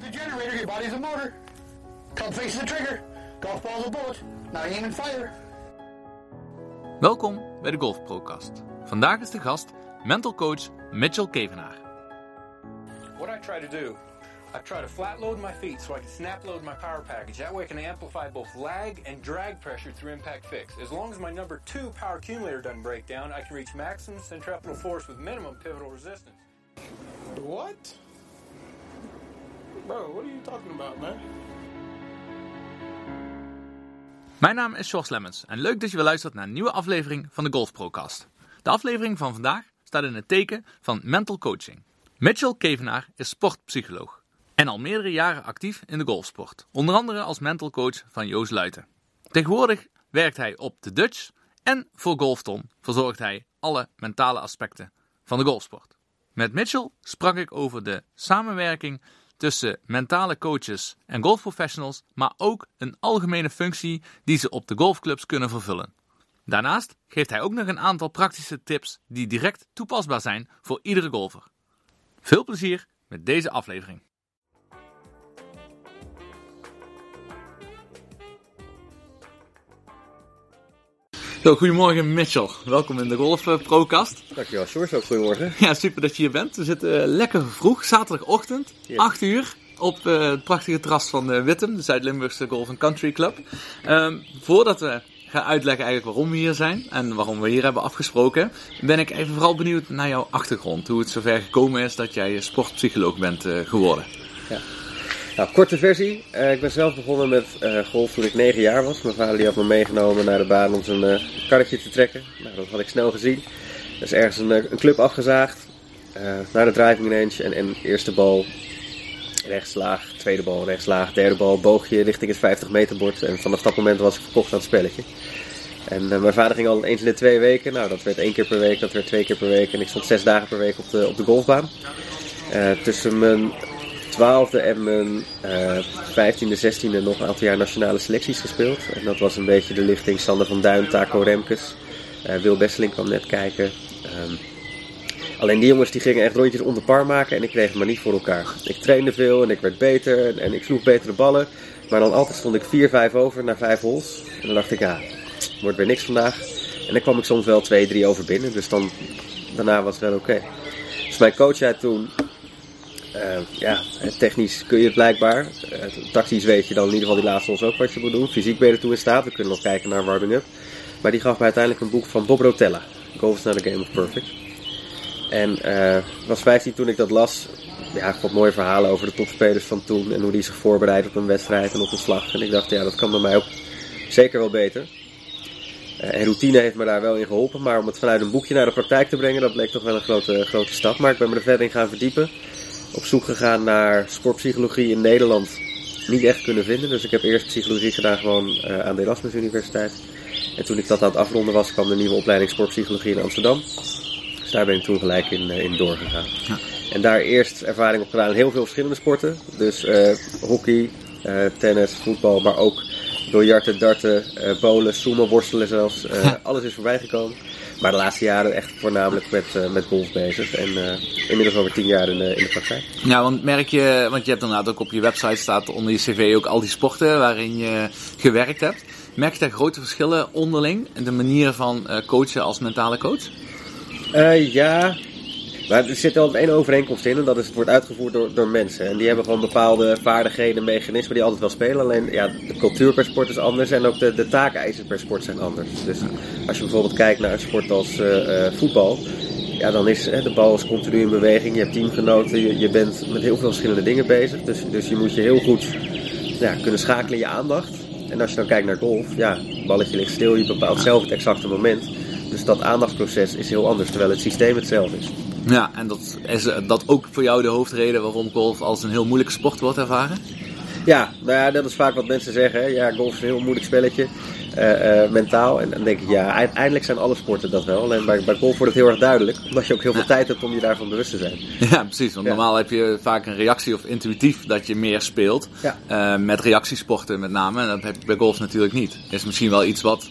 The generator, your body's a motor. Club faces the trigger. Golf ball's a bullet. Now aim and fire. Welkom bij de Golf Procast. Vandaag is de gast mental coach Mitchell Kevenaar. What I try to do, I try to flat load my feet so I can snap load my power package. That way I can amplify both lag and drag pressure through impact fix. As long as my number two power accumulator doesn't break down, I can reach maximum centripetal force with minimum pivotal resistance. What? Bro, what are you talking about, man? Mijn naam is Sjors Lemmens en leuk dat je weer luistert naar een nieuwe aflevering van de Golf Procast. De aflevering van vandaag staat in het teken van mental coaching. Mitchell Kevenaar is sportpsycholoog en al meerdere jaren actief in de golfsport. Onder andere als mental coach van Joost Luiten. Tegenwoordig werkt hij op de Dutch en voor Golfton verzorgt hij alle mentale aspecten van de golfsport. Met Mitchell sprak ik over de samenwerking tussen mentale coaches en golfprofessionals, maar ook een algemene functie die ze op de golfclubs kunnen vervullen. Daarnaast geeft hij ook nog een aantal praktische tips die direct toepasbaar zijn voor iedere golfer. Veel plezier met deze aflevering. Zo, goedemorgen Mitchell. Welkom in de Golf eh, Procast. Dankjewel. Ook goedemorgen. Ja, super dat je hier bent. We zitten eh, lekker vroeg, zaterdagochtend, Yes. 8 uur, op eh, het prachtige terras van Wittem, de Zuid-Limburgse Golf Country Club. Ehm, voordat we gaan uitleggen eigenlijk waarom we hier zijn en waarom we hier hebben afgesproken, ben ik even vooral benieuwd naar jouw achtergrond. Hoe het zover gekomen is dat jij sportpsycholoog bent geworden. Nou, korte versie. Eh, ik ben zelf begonnen met eh, golf toen ik 9 jaar was. Mijn vader die had me meegenomen naar de baan om zijn eh, karretje te trekken. Nou, dat had ik snel gezien. Er is ergens een, een club afgezaagd. naar de driving range en, en eerste bal rechtslaag, tweede bal rechtslaag, derde bal boogje richting het 50 meter bord. En vanaf dat moment was ik verkocht aan het spelletje. En mijn vader ging al eens in de twee weken. Nou, dat werd één keer per week, dat werd twee keer per week. En ik stond zes dagen per week op de, op de golfbaan. Tussen mijn twaalfde en mijn vijftiende, zestiende nog een aantal jaar nationale selecties gespeeld. En dat was een beetje de lichting Sander van Duin, Taco Remkes. eh, Wil Besseling kwam net kijken. Ehm, alleen die jongens die gingen echt rondjes onder par maken en ik kreeg het maar niet voor elkaar. Ik trainde veel en ik werd beter en, en ik sloeg betere ballen. Maar dan altijd stond ik 4-5 over naar 5 holes. En dan dacht ik, ja, wordt weer niks vandaag. En dan kwam ik soms wel 2-3 over binnen. Dus dan, daarna was het wel oké. Dus mijn coach zei toen, eh, ja, technisch kun je het blijkbaar. Eh, tactisch weet je dan in ieder geval die laatste ons ook wat je moet doen. Fysiek ben je er toe in staat. We kunnen nog kijken naar warming up. Maar die gaf me uiteindelijk een boek van Bob Rotella. Is not a game of perfect. En ik was 15 toen ik dat las. Ja, ik vond mooie verhalen over de topspelers van toen. En hoe die zich voorbereiden op een wedstrijd en op een slag. En ik dacht, ja, dat kan bij mij ook zeker wel beter. En routine heeft me daar wel in geholpen. Maar om het vanuit een boekje naar de praktijk te brengen, dat bleek toch wel een grote, grote stap. Maar ik ben me er verder in gaan verdiepen. Op zoek gegaan naar sportpsychologie in Nederland. Niet echt kunnen vinden. Dus ik heb eerst psychologie gedaan gewoon eh, aan de Erasmus Universiteit. En toen ik dat aan het afronden was, kwam de nieuwe opleiding sportpsychologie in Amsterdam. Dus daar ben ik toen gelijk in, eh, in doorgegaan. En daar eerst ervaring op gedaan in heel veel verschillende sporten. Dus eh, hockey, tennis, voetbal, maar ook biljarten, darten, eh bowlen, sumo, worstelen zelfs. Alles is voorbij gekomen. Maar de laatste jaren echt voornamelijk met, eh, met golf bezig. En eh, inmiddels over tien jaar in de, in de praktijk. Ja, want merk je, want je hebt inderdaad ook op je website staat onder je cv ook al die sporten waarin je gewerkt hebt. Merk je daar grote verschillen onderling in de manier van eh, coachen als mentale coach? Ja, maar er zit wel één overeenkomst in en dat is het wordt uitgevoerd door, door mensen. En die hebben gewoon bepaalde vaardigheden, mechanismen die altijd wel spelen. Alleen ja, de cultuur per sport is anders en ook de, de taakeisen per sport zijn anders. Dus als je bijvoorbeeld kijkt naar een sport als eh, eh, voetbal, ja, dan is de bal is continu in beweging. Je hebt teamgenoten, je, je bent met heel veel verschillende dingen bezig. Dus, dus je moet je heel goed ja, kunnen schakelen in je aandacht. En als je dan kijkt naar golf, ja, het balletje ligt stil, je bepaalt zelf het exacte moment. Dus dat aandachtsproces is heel anders, terwijl het systeem hetzelfde is. Ja, en dat is eh, dat ook voor jou de hoofdreden waarom golf als een heel moeilijke sport wordt ervaren? Ja, nou ja, dat is vaak wat mensen zeggen. Hè. Ja, golf is een heel moeilijk spelletje, eh, eh, mentaal. En dan denk ik, ja, uiteindelijk zijn alle sporten dat wel. Alleen bij, bij golf wordt het heel erg duidelijk, omdat je ook heel veel tijd hebt om je daarvan bewust te zijn. Ja, precies. Want Ja. normaal heb je vaak een reactie of intuïtief dat je meer speelt. Ja. Met reactiesporten met name. En dat heb je bij golf natuurlijk niet. Is misschien wel iets wat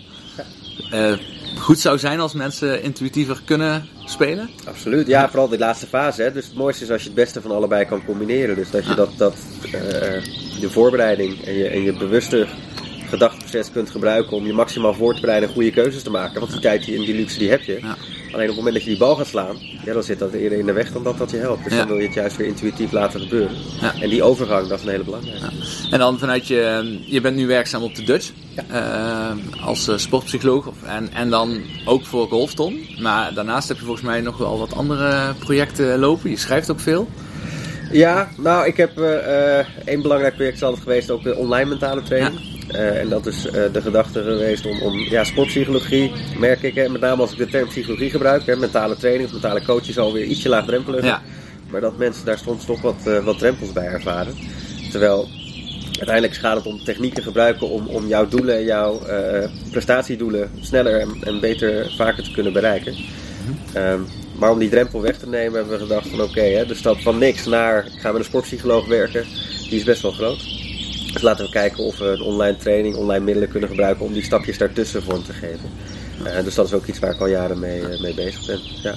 goed zou zijn als mensen intuïtiever kunnen spelen. Absoluut, ja, vooral de laatste fase. Hè. Dus het mooiste is als je het beste van allebei kan combineren. Dus dat je dat, dat eh, de voorbereiding en je, en je bewuste gedachteproces kunt gebruiken om je maximaal voor te bereiden en goede keuzes te maken. Want die tijd die, en die luxe die heb je. Ja. Alleen op het moment dat je die bal gaat slaan, ja, dan zit dat eerder in de weg dan dat dat je helpt. Dus Ja. dan wil je het juist weer intuïtief laten gebeuren. Ja. En die overgang, dat is een hele belangrijke. En dan vanuit je, je bent nu werkzaam op de Dutch eh, als eh, sportpsycholoog en, en dan ook voor Golfton. Maar daarnaast heb je volgens mij nog wel wat andere projecten lopen. Je schrijft ook veel. Ja, nou, ik heb eh, eh, één belangrijk project is altijd geweest, ook de online mentale training. Eh, en dat is eh, de gedachte geweest om, om ja, sportpsychologie, merk ik, hè, met name als ik de term psychologie gebruik, hè, mentale training of mentale coach is alweer ietsje laagdrempeliger. Ja. Maar dat mensen daar soms toch wat, eh, wat drempels bij ervaren. Terwijl uiteindelijk gaat het om technieken gebruiken om, om jouw doelen en jouw prestatiedoelen sneller en, en beter vaker te kunnen bereiken. Ehm, maar om die drempel weg te nemen hebben we gedacht van oké, hè, de stap van niks naar ik ga met een sportpsycholoog werken, die is best wel groot. Dus laten we kijken of we een online training, online middelen kunnen gebruiken om die stapjes daartussen vorm te geven. Eh, dus dat is ook iets waar ik al jaren mee, eh, mee bezig ben. Ja.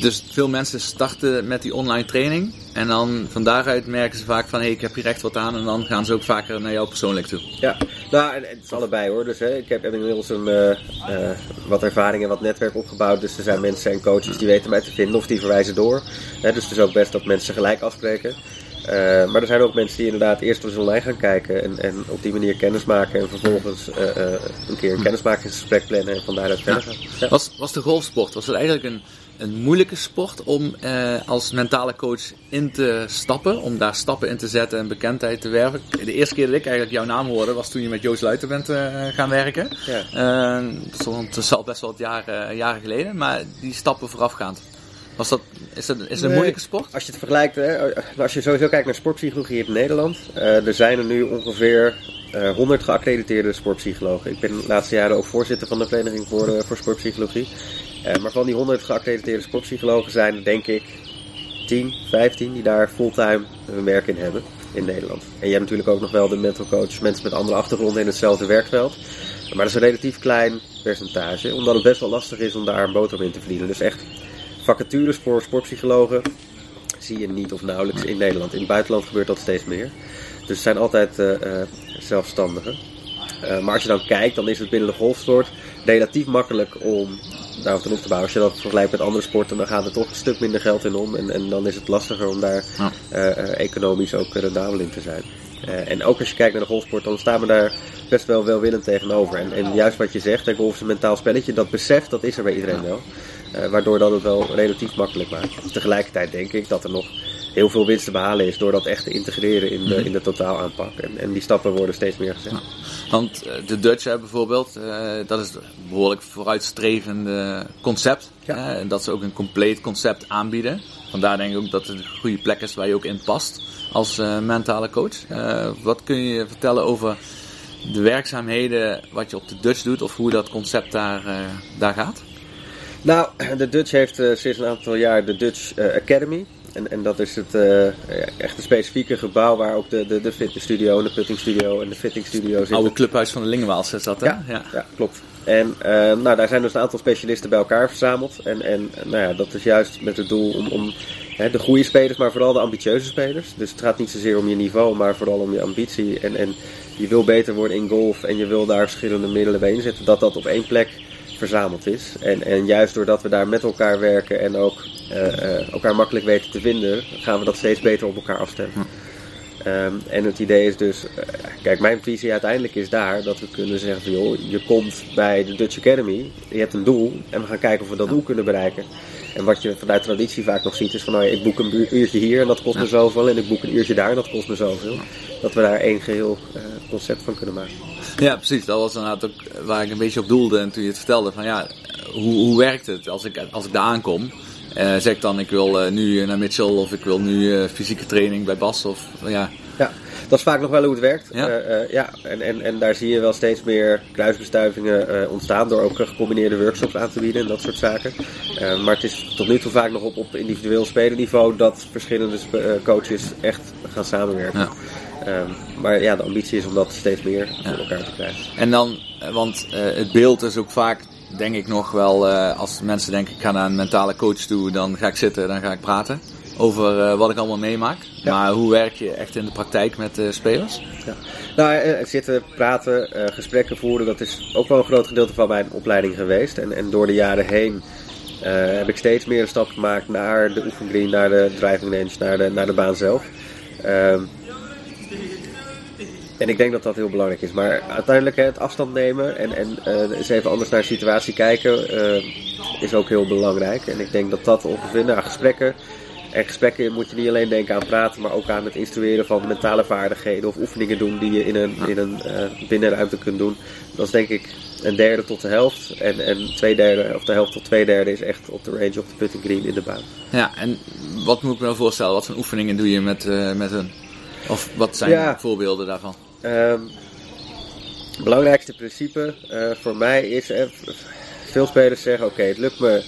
Dus veel mensen starten met die online training. En dan van daaruit merken ze vaak van hé, ik heb hier echt wat aan. En dan gaan ze ook vaker naar jou persoonlijk toe. Ja, nou, en, en het is allebei hoor. Dus hè, ik heb, inmiddels een, eh, wat ervaring en wat netwerk opgebouwd. Dus er zijn mensen en coaches die weten mij te vinden of die verwijzen door. Hè, dus het is ook best dat mensen gelijk afspreken. Eh, maar er zijn ook mensen die inderdaad eerst eens online gaan kijken en, en op die manier kennis maken. En vervolgens eh, eh, een keer een kennismakingsgesprek plannen en van daaruit verder gaan. Ja. Was, was de golfsport, was het eigenlijk een, een moeilijke sport om eh, als mentale coach in te stappen? Om daar stappen in te zetten en bekendheid te werven? De eerste keer dat ik eigenlijk jouw naam hoorde was toen je met Joost Luiten bent gaan werken. Ja. Eh, dat al best wel wat jaren, jaren geleden, maar die stappen voorafgaand. Was dat, is dat is een moeilijke sport? Als je het vergelijkt, hè, als je sowieso kijkt naar sportpsychologie in Nederland, eh, er zijn er nu ongeveer eh 100 geaccrediteerde sportpsychologen. Ik ben de laatste jaren ook voorzitter van de Vereniging voor, eh, voor Sportpsychologie. Eh, maar van die 100 geaccrediteerde sportpsychologen zijn er denk ik 10, 15 die daar fulltime hun werk in hebben in Nederland. En je hebt natuurlijk ook nog wel de mental coach, mensen met andere achtergronden in hetzelfde werkveld. Maar dat is een relatief klein percentage, omdat het best wel lastig is om daar een boterham in te verdienen. Dus echt vacatures voor sportpsychologen zie je niet of nauwelijks in Nederland. In het buitenland gebeurt dat steeds meer. Dus het zijn altijd eh, eh, zelfstandigen. Eh, maar als je dan kijkt, dan is het binnen de golfsport relatief makkelijk om daarop te op te bouwen. Als je dat vergelijkt met andere sporten, dan gaat er toch een stuk minder geld in om. En, en dan is het lastiger om daar Ja. economisch ook rendabel in te zijn. En ook als je kijkt naar de golfsport, dan staan we daar best wel welwillend tegenover. En, en juist wat je zegt, hè, golf is een mentaal spelletje, dat besef dat is er bij iedereen wel. Eh, waardoor dat het wel relatief makkelijk maakt. Tegelijkertijd denk ik dat er nog heel veel winst te behalen is door dat echt te integreren in de, in de totaalaanpak. En, en die stappen worden steeds meer gezet. Want eh, de Dutch bijvoorbeeld, eh, dat is een behoorlijk vooruitstrevende concept. Ja. en dat ze ook een compleet concept aanbieden. Vandaar denk ik ook dat het een goede plek is waar je ook in past als mentale coach. Wat kun je vertellen over de werkzaamheden, wat je op de Dutch doet of hoe dat concept daar, daar gaat? Nou, de Dutch heeft eh, sinds een aantal jaar de Dutch eh, Academy. En, en dat is het ja, echt een specifieke gebouw waar ook de, de, de fitnessstudio en de puttingstudio en de fittingstudio zitten. Oude clubhuis van de Lingenwaals is dat hè? Ja, ja. klopt. En nou, daar zijn dus een aantal specialisten bij elkaar verzameld. En, en nou ja, dat is juist met het doel om, om hè, de goede spelers, maar vooral de ambitieuze spelers. Dus het gaat niet zozeer om je niveau, maar vooral om je ambitie. En, en je wil beter worden in golf en je wil daar verschillende middelen bij inzetten. Dat dat op één plek verzameld is. En, en juist doordat we daar met elkaar werken en ook eh, eh, elkaar makkelijk weten te vinden, gaan we dat steeds beter op elkaar afstemmen. Ehm, en het idee is dus, eh, kijk, mijn visie uiteindelijk is daar dat we kunnen zeggen van joh, je komt bij de Dutch Academy, je hebt een doel en we gaan kijken of we dat doel kunnen bereiken. En wat je vanuit traditie vaak nog ziet is van nou ja, ik boek een uurtje hier en dat kost me zoveel en ik boek een uurtje daar en dat kost me zoveel. Dat we daar één geheel eh, concept van kunnen maken. Ja, precies. Dat was inderdaad ook waar ik een beetje op doelde. En toen je het vertelde van ja, hoe, hoe werkt het als ik, als ik daar aankom? Eh, zeg ik dan, ik wil eh, nu naar Mitchell of ik wil nu eh, fysieke training bij Bas of ja. Ja, dat is vaak nog wel hoe het werkt. Ja. Eh, eh, ja. En, en, en daar zie je wel steeds meer kruisbestuivingen eh, ontstaan door ook eh, gecombineerde workshops aan te bieden en dat soort zaken. Eh, maar het is tot nu toe vaak nog op, op individueel spelerniveau dat verschillende eh, coaches echt gaan samenwerken. Ja. Ehm, maar ja, de ambitie is om dat steeds meer voor elkaar te krijgen. En dan, eh, want eh, het beeld is ook vaak denk ik nog wel, eh, als mensen denken ik ga naar een mentale coach toe, dan ga ik zitten, dan ga ik praten over wat ik allemaal meemaak. Ja. Maar hoe werk je echt in de praktijk met de spelers? Ja. Nou, zitten, praten, gesprekken voeren, dat is ook wel een groot gedeelte van mijn opleiding geweest. En, en door de jaren heen heb ik steeds meer een stap gemaakt naar de oefengreen, naar de driving range, naar de, naar de baan zelf. Ehm, en ik denk dat dat heel belangrijk is. Maar uiteindelijk hè, het afstand nemen en, en eh, eens even anders naar de situatie kijken eh, is ook heel belangrijk. En ik denk dat dat ongeveer, nou, gesprekken. En gesprekken moet je niet alleen denken aan praten, maar ook aan het instrueren van mentale vaardigheden of oefeningen doen die je in een, in een eh, binnenruimte kunt doen. Dat is denk ik een derde tot de helft. En, en twee derde, of de helft tot twee derde is echt op de range, op de putting green in de baan. Ja, en wat moet ik me nou voorstellen? Wat voor oefeningen doe je met, met hun? Of wat zijn Ja. voorbeelden daarvan? Ehm, het belangrijkste principe eh, voor mij is, eh, veel spelers zeggen oké, het lukt me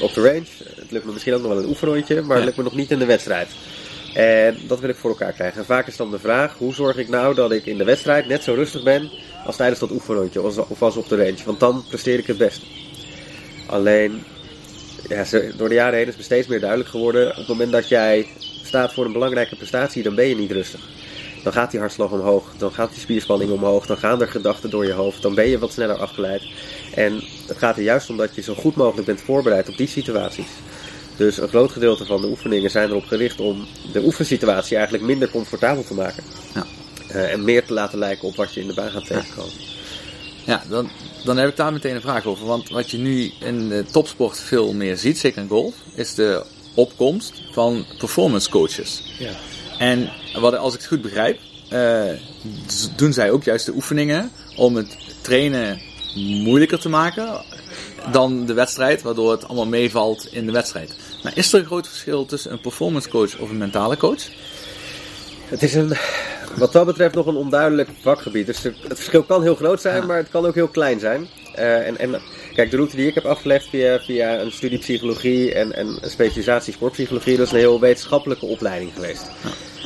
op de range, het lukt me misschien ook nog wel een oefenrondje, maar het lukt me nog niet in de wedstrijd. En dat wil ik voor elkaar krijgen. En vaak is dan de vraag, hoe zorg ik nou dat ik in de wedstrijd net zo rustig ben als tijdens dat oefenrondje of als- op de range. Want dan presteer ik het best. Alleen, ja, door de jaren heen is me steeds meer duidelijk geworden, op het moment dat jij staat voor een belangrijke prestatie, dan ben je niet rustig. Dan gaat die hartslag omhoog, dan gaat die spierspanning omhoog, dan gaan er gedachten door je hoofd, dan ben je wat sneller afgeleid. En het gaat er juist om dat je zo goed mogelijk bent voorbereid op die situaties. Dus een groot gedeelte van de oefeningen zijn erop gericht om de oefensituatie eigenlijk minder comfortabel te maken. Ja. Eh, en meer te laten lijken op wat je in de baan gaat tegenkomen. Ja, dan, dan heb ik daar meteen een vraag over. Want wat je nu in de topsport veel meer ziet, zeker in golf, is de opkomst van performance coaches. Ja. En wat, als ik het goed begrijp, eh, doen zij ook juist de oefeningen om het trainen moeilijker te maken dan de wedstrijd, waardoor het allemaal meevalt in de wedstrijd. Maar is er een groot verschil tussen een performance coach of een mentale coach? Het is een, wat dat betreft nog een onduidelijk vakgebied. Dus het verschil kan heel groot zijn, Ja. maar het kan ook heel klein zijn. Eh, en, en kijk, de route die ik heb afgelegd via, via een studie psychologie en, en een specialisatie sportpsychologie, dat is een heel wetenschappelijke opleiding geweest.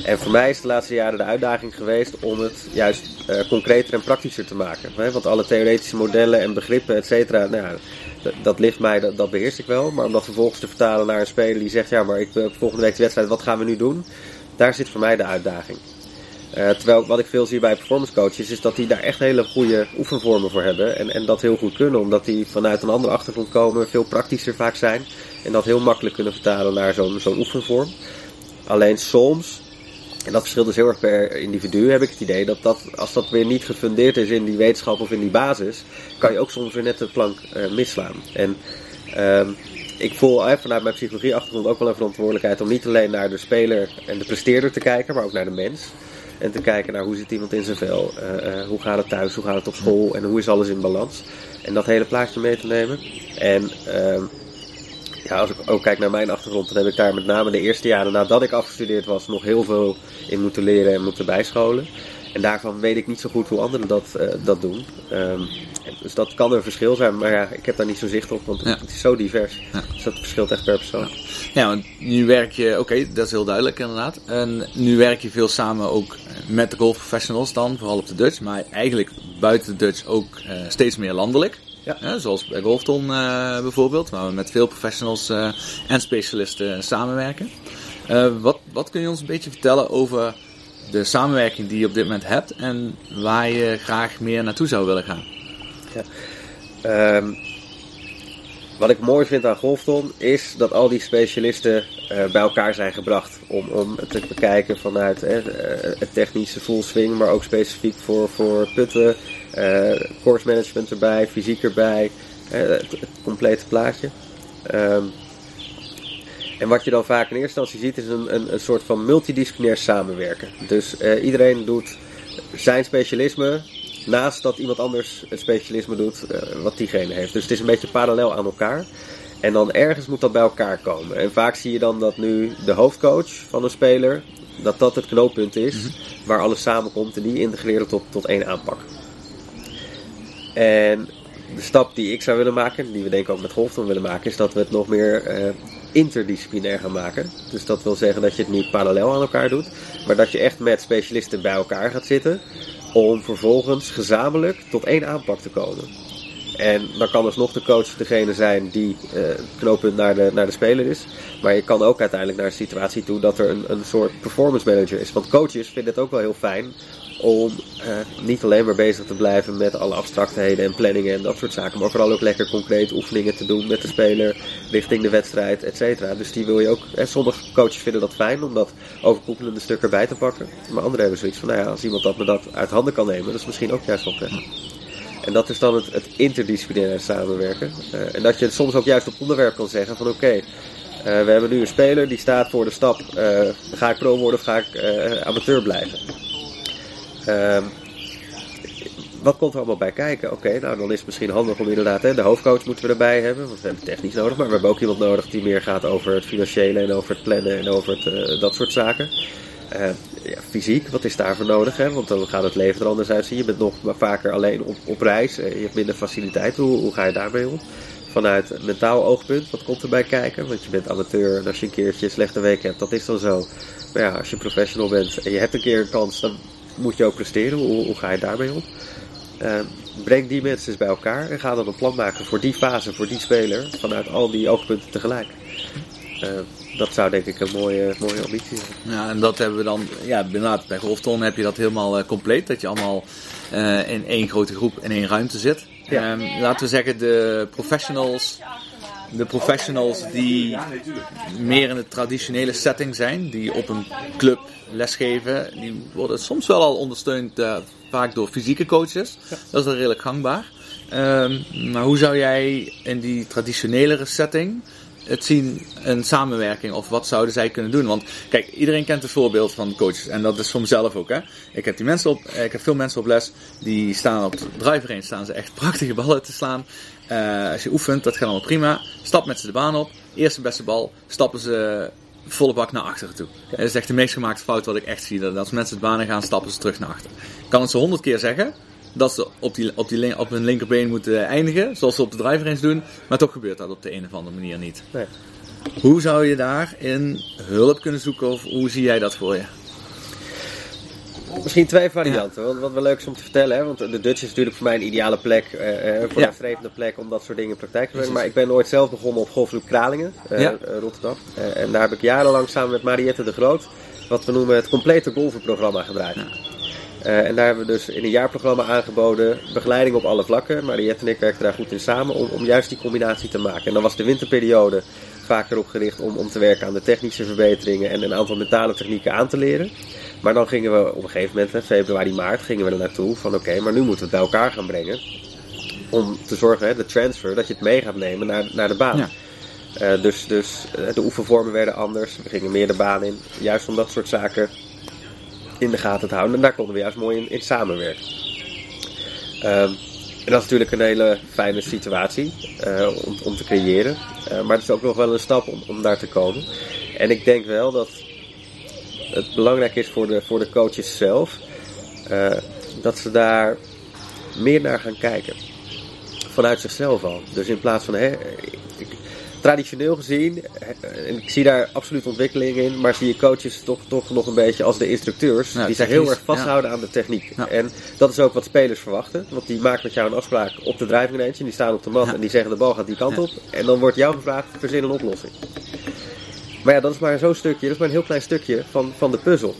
En voor mij is de laatste jaren de uitdaging geweest om het juist eh, concreter en praktischer te maken. Want alle theoretische modellen en begrippen, et cetera, nou dat, ligt mij, dat, dat beheers ik wel. Maar om dat vervolgens te vertalen naar een speler die zegt, ja, maar ik heb volgende week de wedstrijd, wat gaan we nu doen? Daar zit voor mij de uitdaging. Eh, terwijl wat ik veel zie bij performance coaches is dat die daar echt hele goede oefenvormen voor hebben. En, en dat heel goed kunnen, omdat die vanuit een andere achtergrond komen, veel praktischer vaak zijn. En dat heel makkelijk kunnen vertalen naar zo'n oefenvorm. Alleen soms, en dat verschilt dus heel erg per individu, heb ik het idee dat, dat als dat weer niet gefundeerd is in die wetenschap of in die basis, kan je ook soms weer net de plank eh, misslaan. En ehm, ik voel eh, vanuit mijn psychologie-achtergrond ook wel een verantwoordelijkheid om niet alleen naar de speler en de presteerder te kijken, maar ook naar de mens. En te kijken naar hoe zit iemand in zijn vel, eh, hoe gaat het thuis, hoe gaat het op school en hoe is alles in balans. En dat hele plaatje mee te nemen. En ehm, ja, als ik ook kijk naar mijn achtergrond, dan heb ik daar met name de eerste jaren nadat ik afgestudeerd was nog heel veel in moeten leren en moeten bijscholen. En daarvan weet ik niet zo goed hoe anderen dat, eh, dat doen. Ehm, dus dat kan een verschil zijn, maar ja, ik heb daar niet zo zicht op, want Ja. het is zo divers. Ja. Dus dat verschilt echt per persoon. Ja, want nu werk je, oké, dat is heel duidelijk inderdaad. En nu werk je veel samen ook met de golfprofessionals dan, vooral op de Dutch. Maar eigenlijk buiten de Dutch ook eh, steeds meer landelijk. Ja. Zoals bij Golfton eh, bijvoorbeeld, waar we met veel professionals eh, en specialisten samenwerken. Eh, wat, wat kun je ons een beetje vertellen over de samenwerking die je op dit moment hebt en waar je graag meer naartoe zou willen gaan? Ehm, wat ik mooi vind aan Golfton is dat al die specialisten bij elkaar zijn gebracht. Om, om te bekijken vanuit het technische full swing, maar ook specifiek voor, voor putten, course management erbij, fysiek erbij, eh, het, het complete plaatje. Ehm, en wat je dan vaak in eerste instantie ziet is een, een, een soort van multidisciplinair samenwerken. Dus eh, iedereen doet zijn specialisme naast dat iemand anders het specialisme doet eh, wat diegene heeft. Dus het is een beetje parallel aan elkaar. En dan ergens moet dat bij elkaar komen. En vaak zie je dan dat nu de hoofdcoach van een speler, dat dat het knooppunt is waar alles samenkomt en die integreren tot, tot één aanpak. En de stap die ik zou willen maken, die we denk ik ook met Golfton willen maken, is dat we het nog meer eh, interdisciplinair gaan maken. Dus dat wil zeggen dat je het niet parallel aan elkaar doet, maar dat je echt met specialisten bij elkaar gaat zitten om vervolgens gezamenlijk tot één aanpak te komen. En dan kan dus nog de coach degene zijn die het knooppunt naar de, naar de speler is. Maar je kan ook uiteindelijk naar een situatie toe dat er een, een soort performance manager is. Want coaches vinden het ook wel heel fijn om eh, niet alleen maar bezig te blijven met alle abstractheden en planningen en dat soort zaken. Maar vooral ook lekker concreet oefeningen te doen met de speler richting de wedstrijd, et cetera. Dus die wil je ook. En sommige coaches vinden dat fijn om dat overkoepelende stuk erbij te pakken. Maar anderen hebben zoiets van, nou ja, als iemand dat me dat uit handen kan nemen, dat is misschien ook juist wel prettig. En dat is dan het, het interdisciplinaire samenwerken. Eh, en dat je soms ook juist op onderwerp kan zeggen van oké, eh, we hebben nu een speler die staat voor de stap, eh, ga ik pro worden of ga ik eh, amateur blijven? Ehm, wat komt er allemaal bij kijken? Oké, nou dan is het misschien handig om inderdaad, hè, de hoofdcoach moeten we erbij hebben, want we hebben technisch nodig, maar we hebben ook iemand nodig die meer gaat over het financiële en over het plannen en over het, eh, dat soort zaken. Eh, ja, fysiek, wat is daarvoor nodig? Hè? Want dan gaat het leven er anders uitzien. Je bent nog vaker alleen op, reis. Eh, je hebt minder faciliteit. Hoe, hoe ga je daarmee om? Vanuit mentaal oogpunt, wat komt erbij kijken? Want je bent amateur en als je een keertje een slechte week hebt, dat is dan zo. Maar ja, als je professional bent en je hebt een keer een kans, dan moet je ook presteren. Hoe, hoe ga je daarmee om? Eh, breng die mensen eens bij elkaar en ga dan een plan maken voor die fase, voor die speler, vanuit al die oogpunten tegelijk. Eh, dat zou denk ik een mooie, mooie ambitie zijn. Ja, en dat hebben we dan, ja, bij Golfton heb je dat helemaal eh, compleet. Dat je allemaal in één grote groep in één ruimte zit. Ja. Ehm, laten we zeggen, de professionals, de professionals die meer in de traditionele setting zijn, die op een club lesgeven, die worden soms wel al ondersteund, eh, vaak door fysieke coaches. Dat is dan redelijk gangbaar. Ehm, maar hoe zou jij in die traditionelere setting het zien, een samenwerking, of wat zouden zij kunnen doen? Want kijk, iedereen kent het voorbeeld van coaches, en dat is voor mezelf ook. Hè. Ik heb die mensen op, ik heb veel mensen op les, die staan op driver staan ze echt prachtige ballen te slaan. Eh, als je oefent, dat gaat allemaal prima. Stap met ze de baan op, eerste beste bal, stappen ze volle bak naar achteren toe. Dat is echt de meest gemaakte fout wat ik echt zie. Dat als mensen de banen gaan, stappen ze terug naar achter. Ik kan het ze honderd keer zeggen, dat ze op, die, op, die, op hun linkerbeen moeten eindigen, zoals ze op de driver eens doen. Maar toch gebeurt dat op de een of andere manier niet. Nee. Hoe zou je daarin hulp kunnen zoeken of hoe zie jij dat voor je? Misschien twee varianten, want wat wel leuk is om te vertellen. Hè? Want de Dutch is natuurlijk voor mij een ideale plek, eh, eh, voor Ja. een strevende plek om dat soort dingen in praktijk te brengen. Maar ik ben ooit zelf begonnen op Golfclub Kralingen, eh, Ja. Rotterdam. En daar heb ik jarenlang samen met Mariette de Groot, wat we noemen het complete golvenprogramma gedraaid. Eh, en daar hebben we dus in een jaarprogramma aangeboden, begeleiding op alle vlakken. Mariette en ik werkten daar goed in samen om, om juist die combinatie te maken. En dan was de winterperiode vaak erop gericht om, om te werken aan de technische verbeteringen en een aantal mentale technieken aan te leren. Maar dan gingen we op een gegeven moment, hè, februari, maart, gingen we er naartoe van oké, maar nu moeten we het bij elkaar gaan brengen. Om te zorgen, hè, de transfer, dat je het mee gaat nemen naar, naar de baan. Ja. Eh, dus dus eh, de oefenvormen werden anders. We gingen meer de baan in. Juist om dat soort zaken in de gaten te houden. En daar konden we juist mooi in, in samenwerken. Ehm, en dat is natuurlijk een hele fijne situatie eh, om, om te creëren. Maar het is ook nog wel een stap om, om daar te komen. En ik denk wel dat het belangrijk is voor de, voor de coaches zelf. eh, dat ze daar meer naar gaan kijken. Vanuit zichzelf al. Dus in plaats van... Hè, ik, traditioneel gezien, eh, en ik zie daar absoluut ontwikkeling in, maar zie je coaches toch, toch nog een beetje als de instructeurs. Ja, die zich heel erg vasthouden aan de techniek. Ja. En dat is ook wat spelers verwachten. Want die maken met jou een afspraak op de driving range. En die staan op de mat Ja. en die zeggen de bal gaat die kant op. En dan wordt jou gevraagd, verzin een oplossing. Maar ja, dat is maar zo'n stukje, dat is maar een heel klein stukje van, van de puzzel.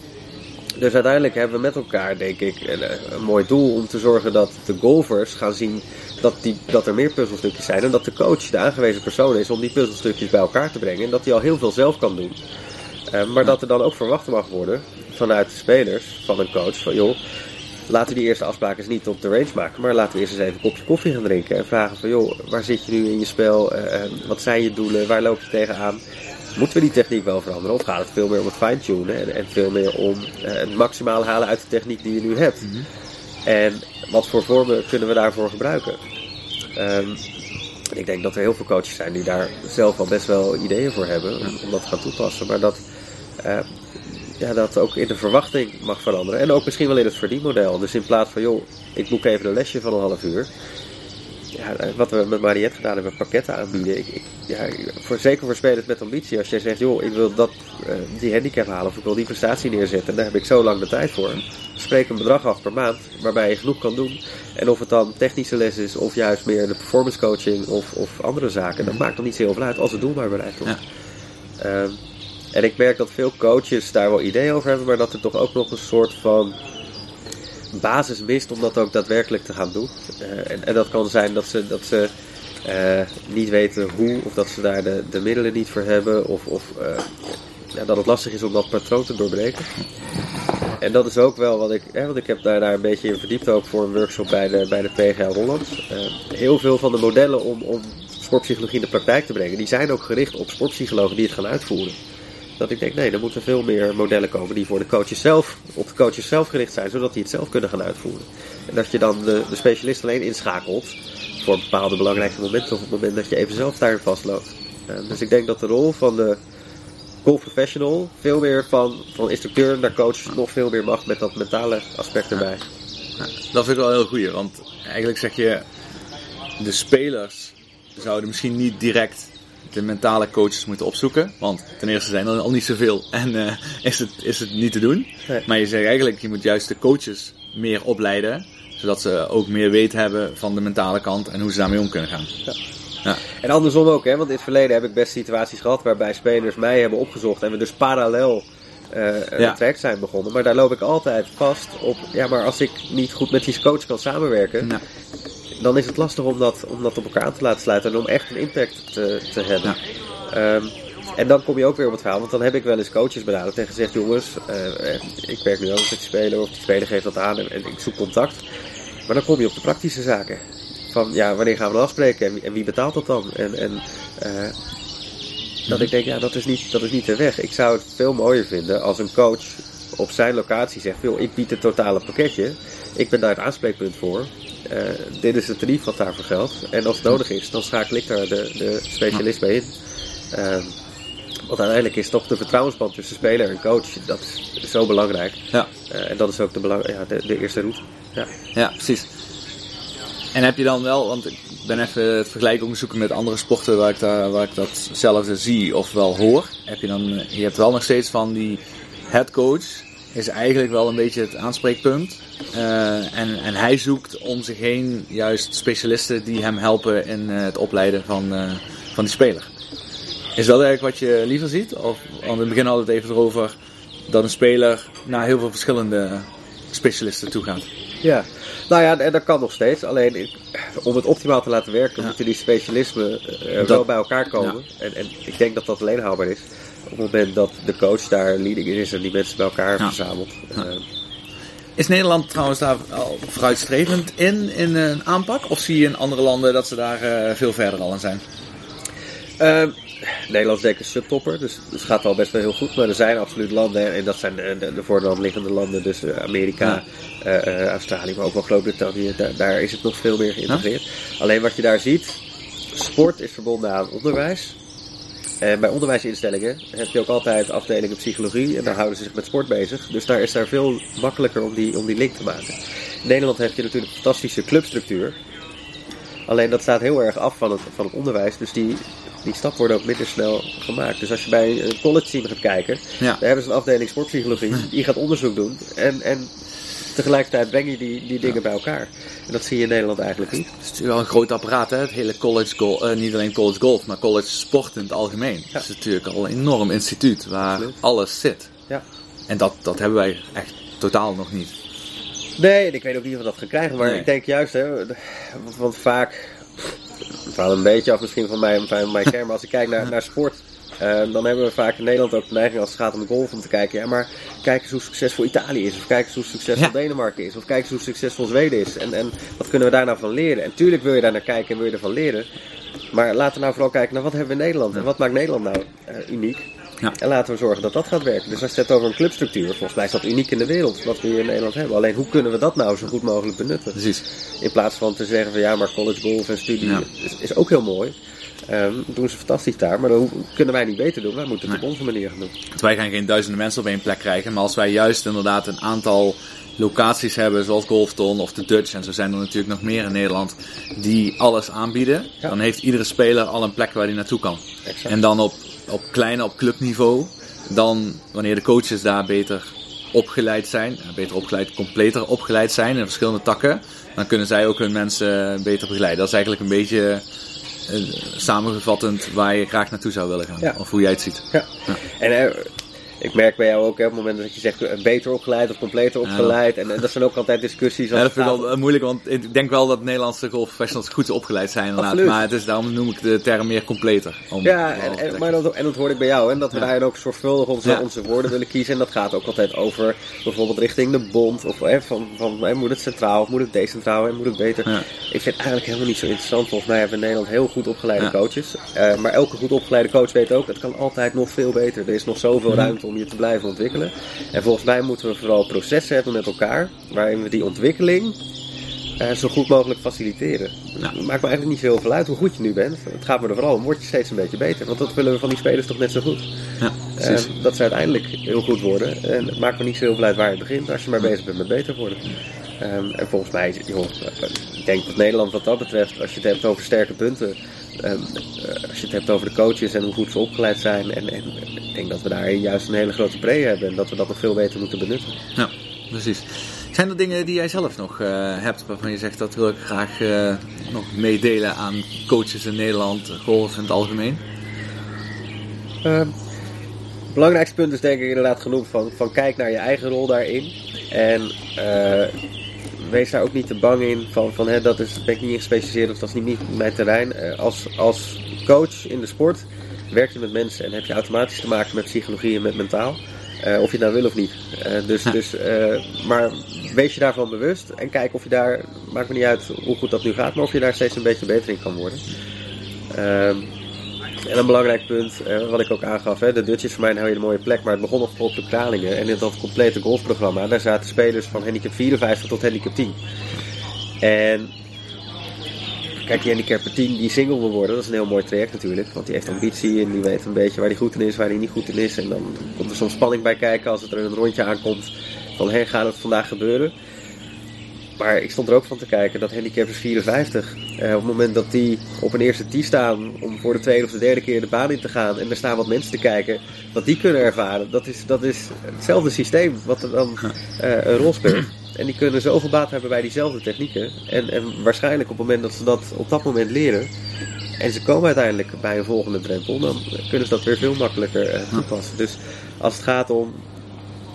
Dus uiteindelijk hebben we met elkaar, denk ik, een, een mooi doel om te zorgen dat de golfers gaan zien dat, die, dat er meer puzzelstukjes zijn. En dat de coach de aangewezen persoon is om die puzzelstukjes bij elkaar te brengen. En dat hij al heel veel zelf kan doen. Eh, maar dat er dan ook verwacht mag worden vanuit de spelers, van een coach, van joh, laten we die eerste afspraken eens niet op de range maken. Maar laten we eerst eens even een kopje koffie gaan drinken. En vragen van joh, waar zit je nu in je spel? Eh, eh, wat zijn je doelen? Waar loop je tegenaan? Moeten we die techniek wel veranderen? Of gaat het veel meer om het fine-tunen? En, en veel meer om eh, het maximaal halen uit de techniek die je nu hebt? En wat voor vormen kunnen we daarvoor gebruiken? Ehm, ik denk dat er heel veel coaches zijn die daar zelf al best wel ideeën voor hebben om, om dat te gaan toepassen. Maar dat, eh, ja, dat ook in de verwachting mag veranderen. En ook misschien wel in het verdienmodel. Dus in plaats van, joh, ik boek even een lesje van een half uur. Ja, eh, wat we met Mariette gedaan hebben, pakketten aanbieden. Ik, ik, ja, voor, zeker voor spelers met ambitie. Als jij zegt, joh, ik wil dat, eh, die handicap halen of ik wil die prestatie neerzetten. Daar heb ik zo lang de tijd voor. Spreek een bedrag af per maand waarbij je genoeg kan doen. En of het dan technische les is of juist meer de performance coaching of, of andere zaken. Dat maakt dan niet zo heel veel uit als het doel maar bereikt wordt. Ja. Ehm, en ik merk dat veel coaches daar wel ideeën over hebben, maar dat er toch ook nog een soort van basis mist om dat ook daadwerkelijk te gaan doen. Eh, en, en dat kan zijn dat ze, dat ze eh, niet weten hoe, of dat ze daar de, de middelen niet voor hebben, of, of eh, ja, dat het lastig is om dat patroon te doorbreken. En dat is ook wel wat ik, hè, want ik heb daar, daar een beetje in verdiept ook voor een workshop bij de, bij de PGA Holland. Heel veel van de modellen om, om sportpsychologie in de praktijk te brengen, die zijn ook gericht op sportpsychologen die het gaan uitvoeren. Dat ik denk, nee, er moeten veel meer modellen komen die voor de coaches zelf, op de coaches zelf gericht zijn, zodat die het zelf kunnen gaan uitvoeren. En dat je dan de, de specialist alleen inschakelt voor bepaalde belangrijke momenten of op het moment dat je even zelf daarin vastloopt. Eh, dus ik denk dat de rol van de golf professional veel meer van, van instructeur naar coach nog veel meer mag met dat mentale aspect erbij. Dat vind ik wel heel goed, want eigenlijk zeg je, de spelers zouden misschien niet direct de mentale coaches moeten opzoeken. Want ten eerste zijn er al niet zoveel en eh, is, het, is het niet te doen. Nee. Maar je zegt eigenlijk, je moet juist de coaches meer opleiden. Zodat ze ook meer weten hebben van de mentale kant en hoe ze daarmee om kunnen gaan. Ja. En andersom ook, hè, want in het verleden heb ik best situaties gehad waarbij spelers mij hebben opgezocht en we dus parallel eh een Ja. traject zijn begonnen. Maar daar loop ik altijd vast op, ja, maar als ik niet goed met die coach kan samenwerken, Ja. Dan is het lastig om dat, om dat op elkaar aan te laten sluiten en om echt een impact te, te hebben. Ehm, en dan kom je ook weer op het verhaal, want dan heb ik wel eens coaches benaderd en gezegd: jongens, eh, ik werk nu ook met die speler, of die speler geeft dat aan en, en ik zoek contact. Maar dan kom je op de praktische zaken. Van ja, wanneer gaan we dan afspreken en wie, en wie betaalt dat dan? En, en eh, dat ik denk, ja, dat is, niet, dat is niet de weg. Ik zou het veel mooier vinden als een coach op zijn locatie zegt: joh, ik bied het totale pakketje. Ik ben daar het aanspreekpunt voor. Eh, dit is het tarief wat daarvoor geldt. En als het nodig is, dan schakel ik daar de, de specialist bij in. Ehm, want uiteindelijk is toch de vertrouwensband tussen speler en coach, dat is zo belangrijk. Ja. Eh, en dat is ook de, belang, ja, de, de eerste route. Ja. Ja, precies. En heb je dan wel, want ik ben even het vergelijk ook zoeken met andere sporten waar ik, daar, waar ik datzelfde zie of wel hoor. Heb je dan, je hebt wel nog steeds van die headcoach is eigenlijk wel een beetje het aanspreekpunt. Eh, en, en hij zoekt om zich heen juist specialisten die hem helpen in eh, het opleiden van, eh, van die speler. Is dat eigenlijk wat je liever ziet? Of, want in het begin hadden we het even erover dat een speler naar heel veel verschillende specialisten toe gaat. Ja, nou ja, en dat kan nog steeds. Alleen om het optimaal te laten werken, Ja. moeten die specialismen wel bij elkaar komen. En, en ik denk dat dat alleen haalbaar is op het moment dat de coach daar leading in is en die mensen bij elkaar Ja. verzamelt. Ja. Eh, Is Nederland trouwens daar al vooruitstrevend in, in een aanpak? Of zie je in andere landen dat ze daar eh, veel verder al in zijn? Ehm, Nederland is denk ik een subtopper, dus het gaat al best wel heel goed. Maar er zijn absoluut landen, en dat zijn de, de, de voor de hand liggende landen, dus eh, Amerika, Australië, maar ook wel Groot-Brittannië. Daar, daar is het nog veel meer geïntegreerd. Alleen wat je daar ziet, sport is verbonden aan onderwijs. En bij onderwijsinstellingen heb je ook altijd afdelingen psychologie en daar houden ze zich met sport bezig. Dus daar is daar veel makkelijker om die, om die link te maken. In Nederland heb je natuurlijk een fantastische clubstructuur. Alleen dat staat heel erg af van het, van het onderwijs. Dus die, die stap wordt ook minder snel gemaakt. Dus als je bij een college team gaat kijken, Ja. daar hebben ze een afdeling sportpsychologie. Die gaat onderzoek doen. En, en tegelijkertijd breng je die, die dingen bij elkaar. En dat zie je in Nederland eigenlijk niet. Het is natuurlijk wel een groot apparaat, hè? Het hele college golf, eh, niet alleen college golf, maar college sport in het algemeen. Het is natuurlijk al een enorm instituut waar Absoluut. alles zit. Ja. En dat, dat hebben wij echt totaal nog niet. Nee, en ik weet ook niet of we dat gaan krijgen. Maar Nee. ik denk juist, hè, want, vaak. Het valt een beetje af misschien van mijn, van mijn. Maar als ik kijk naar, naar sport. Eh, dan hebben we vaak in Nederland ook de neiging als het gaat om de golf om te kijken. Ja, maar kijk eens hoe succesvol Italië is. Of kijk eens hoe succesvol Ja. Denemarken is. Of kijk eens hoe succesvol Zweden is. En, en wat kunnen we daar nou van leren? En tuurlijk wil je daar naar kijken en wil je ervan leren. Maar laten we nou vooral kijken naar wat hebben we in Nederland. En wat maakt Nederland nou eh, uniek? Ja. En laten we zorgen dat dat gaat werken. Dus als je het over een clubstructuur, volgens mij is dat uniek in de wereld, wat we hier in Nederland hebben. Alleen hoe kunnen we dat nou zo goed mogelijk benutten? Precies. In plaats van te zeggen van ja, maar college golf en studie Ja. is, is ook heel mooi. Ehm, doen ze fantastisch daar, maar dat kunnen wij niet beter doen. Wij moeten het op onze manier gaan doen. Want wij gaan geen duizenden mensen op één plek krijgen. Maar als wij juist inderdaad een aantal locaties hebben, zoals Golfton of de Dutch, en zo zijn er natuurlijk nog meer in Nederland, die alles aanbieden, Ja. dan heeft iedere speler al een plek waar hij naartoe kan. Exact. En dan op, op kleine, op clubniveau, dan wanneer de coaches daar beter opgeleid zijn, eh, beter opgeleid, completer opgeleid zijn in verschillende takken, dan kunnen zij ook hun mensen beter begeleiden. Dat is eigenlijk een beetje eh, samengevattend waar je graag naartoe zou willen gaan. Of hoe jij het ziet. Ja. En eh, ik merk bij jou ook hè, op het moment dat je zegt eh, beter opgeleid of completer opgeleid. En, en dat zijn ook altijd discussies. Ja, dat vind ik wel eh, moeilijk, want ik denk wel dat Nederlandse golfprofessionals goed opgeleid zijn inderdaad. Absoluut. Maar het is, daarom noem ik de term meer completer. Om Ja, en, maar dat, en dat hoor ik bij jou. En dat we Ja. daarin ook zorgvuldig onze, Ja. onze woorden willen kiezen. En dat gaat ook altijd over bijvoorbeeld richting de bond. Of hè, van, van hè, moet het centraal of moet het decentraal en moet het beter. Ik vind het eigenlijk helemaal niet zo interessant. Volgens mij hebben we in Nederland heel goed opgeleide coaches. Eh, maar elke goed opgeleide coach weet ook, het kan altijd nog veel beter. Er is nog zoveel Mhm. ruimte om je te blijven ontwikkelen. En volgens mij moeten we vooral processen hebben met elkaar. Waarin we die ontwikkeling eh, zo goed mogelijk faciliteren. Ja. Het maakt me eigenlijk niet zo heel veel uit hoe goed je nu bent. Het gaat me er vooral om, word je steeds een beetje beter. Want dat willen we van die spelers toch net zo goed. Ja. Eh, dat ze uiteindelijk heel goed worden. En het maakt me niet zo heel veel uit waar je begint, als je maar bezig bent met beter worden. Ehm, en volgens mij, joh, eh, ik denk dat Nederland wat dat betreft, als je het hebt over sterke punten, als je het hebt over de coaches en hoe goed ze opgeleid zijn, en, en ik denk dat we daar juist een hele grote pre hebben en dat we dat nog veel beter moeten benutten. Ja, precies. Zijn er dingen die jij zelf nog eh, hebt waarvan je zegt dat wil ik graag eh, nog meedelen aan coaches in Nederland, golf in het algemeen? Ehm, het belangrijkste punt is denk ik inderdaad genoeg van, van kijk naar je eigen rol daarin. En eh, wees daar ook niet te bang in van, van hè, dat is, ben ik niet gespecialiseerd of dat is niet, niet mijn terrein. Eh, als, als coach in de sport werk je met mensen en heb je automatisch te maken met psychologie en met mentaal. Eh, of je het nou wil of niet. Eh, dus, dus, maar wees je daarvan bewust en kijk of je daar, maakt me niet uit hoe goed dat nu gaat, maar of je daar steeds een beetje beter in kan worden. En een belangrijk punt, eh, wat ik ook aangaf, hè, de Dutch is voor mij een hele mooie plek, maar het begon nog op de Kralingen. En in dat complete golfprogramma, daar zaten spelers van handicap 54 tot handicap 10. En kijk, die handicapper 10 die single wil worden, dat is een heel mooi traject natuurlijk. Want die heeft ambitie en die weet een beetje waar hij goed in is, waar hij niet goed in is. En dan komt er soms spanning bij kijken als het er een rondje aankomt van, hé, gaat het vandaag gebeuren? Maar ik stond er ook van te kijken dat handicappers 54, eh, op het moment dat die op een eerste tee staan om voor de tweede of de derde keer de baan in te gaan en er staan wat mensen te kijken, wat die kunnen ervaren, dat is, dat is hetzelfde systeem wat er dan eh, een rol speelt. En die kunnen zoveel baat hebben bij diezelfde technieken. En, en waarschijnlijk op het moment dat ze dat op dat moment leren, en ze komen uiteindelijk bij een volgende drempel, dan kunnen ze dat weer veel makkelijker eh, toepassen. Dus als het gaat om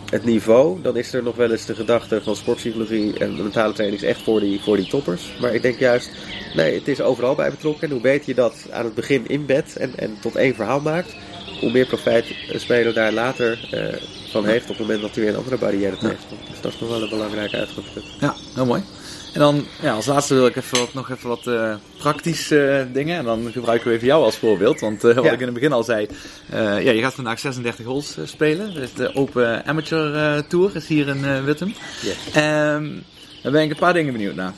het niveau, dan is er nog wel eens de gedachte van sportpsychologie en mentale training is echt voor die, voor die toppers. Maar ik denk juist, nee, het is overal bij betrokken. En hoe beter je dat aan het begin inbedt en, en tot één verhaal maakt, hoe meer profijt een speler daar later eh, van heeft op het moment dat hij weer een andere barrière tegenkomt. Dus dat is nog wel een belangrijke uitgangspunt. Ja, heel mooi. En dan ja, als laatste wil ik even wat, nog even wat eh, praktische eh, dingen. En dan gebruiken we even jou als voorbeeld. Want eh, wat Ja. ik in het begin al zei. ja, je gaat vandaag 36 holes spelen. Dus de Open Amateur Tour is hier in Wittem. Yes. Ehm daar ben ik een paar dingen benieuwd naar.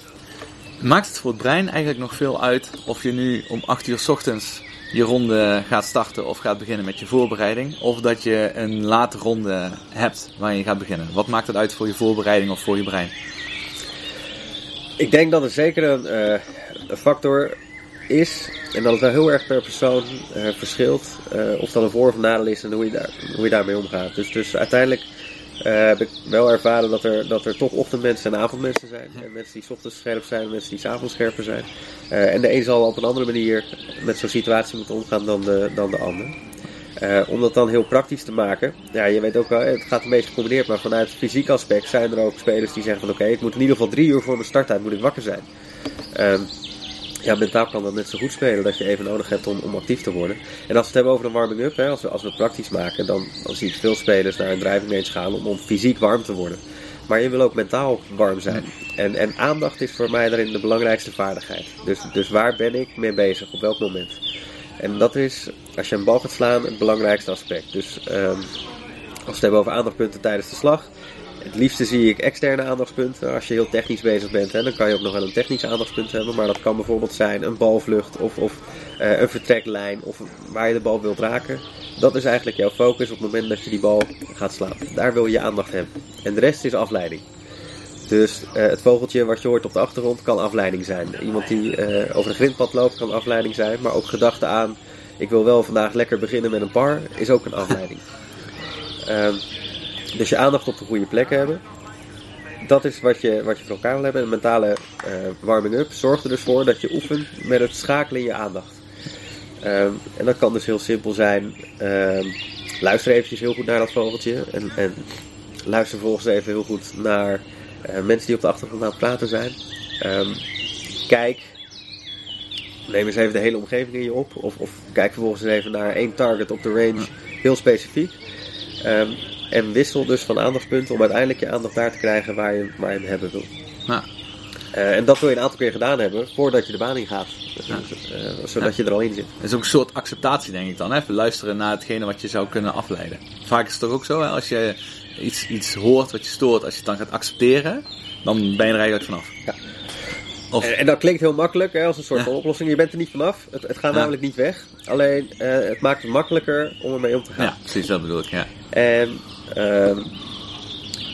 Maakt het voor het brein eigenlijk nog veel uit of je nu om 8 uur 's ochtends je ronde gaat starten of gaat beginnen met je voorbereiding? Of dat je een late ronde hebt waarin je gaat beginnen? Wat maakt het uit voor je voorbereiding of voor je brein? Ik denk dat het zeker een, eh, een factor is. En dat het wel heel erg per persoon eh, verschilt. eh, of dat een voor- of nadeel is en hoe je, daar, hoe je daarmee omgaat. Dus, dus uiteindelijk heb ik wel ervaren dat er, dat er toch ochtendmensen en avondmensen zijn. En mensen die 's ochtends scherp zijn en mensen die 's avonds scherper zijn. En de een zal op een andere manier met zo'n situatie moeten omgaan dan de, dan de ander. Eh, om dat dan heel praktisch te maken. Ja, je weet ook wel, het gaat een beetje gecombineerd, maar vanuit het fysiek aspect zijn er ook spelers die zeggen van oké, ik moet in ieder geval drie uur voor mijn starttijd moet ik wakker zijn. Ehm, ja, mentaal kan dat net zo goed spelen dat je even nodig hebt om, om actief te worden. En als we het hebben over een warming-up, als, we, als we het praktisch maken, dan, dan zie ik veel spelers naar een driving range gaan om, om fysiek warm te worden. Maar je wil ook mentaal warm zijn. En, en aandacht is voor mij daarin de belangrijkste vaardigheid. Dus, dus waar ben ik mee bezig? Op welk moment? En dat is, als je een bal gaat slaan, het belangrijkste aspect. Dus ehm, als we het hebben over aandachtspunten tijdens de slag, het liefste zie ik externe aandachtspunten. Als je heel technisch bezig bent, hè, dan kan je ook nog wel een technisch aandachtspunt hebben. Maar dat kan bijvoorbeeld zijn een balvlucht of, of eh, een vertreklijn of waar je de bal wilt raken. Dat is eigenlijk jouw focus op het moment dat je die bal gaat slaan. Daar wil je je aandacht hebben. En de rest is afleiding. Dus eh, het vogeltje wat je hoort op de achtergrond kan afleiding zijn. Iemand die eh, over een grindpad loopt kan afleiding zijn. Maar ook gedachten aan, ik wil wel vandaag lekker beginnen met een par, is ook een afleiding. Ehm, dus je aandacht op de goede plek hebben. Dat is wat je, wat je voor elkaar wil hebben. Een mentale eh, warming-up zorgt er dus voor dat je oefent met het schakelen in je aandacht. Ehm, en dat kan dus heel simpel zijn. ehm, luister eventjes heel goed naar dat vogeltje. En, en luister vervolgens even heel goed naar mensen die op de achtergrond aan het praten zijn. Ehm, kijk. Neem eens even de hele omgeving in je op. Of, of kijk vervolgens eens even naar één target op de range. Heel specifiek. Ehm, en wissel dus van aandachtspunten om uiteindelijk je aandacht daar te krijgen waar je, waar je hem hebben wil. Eh, en dat wil je een aantal keer gedaan hebben voordat je de baan in gaat. Dus, eh, zodat je er al in zit. Het is ook een soort acceptatie, denk ik dan. Hè? Even luisteren naar hetgene wat je zou kunnen afleiden. Vaak is het toch ook zo, hè? als je iets, iets hoort wat je stoort, als je het dan gaat accepteren, dan ben je er eigenlijk vanaf. Ja. Of, En, en dat klinkt heel makkelijk hè, als een soort Ja. van oplossing. Je bent er niet vanaf. Het, het gaat Ja. namelijk niet weg. Alleen eh, het maakt het makkelijker om ermee om te gaan. ja, precies, dat bedoel ik. Ja. En ehm,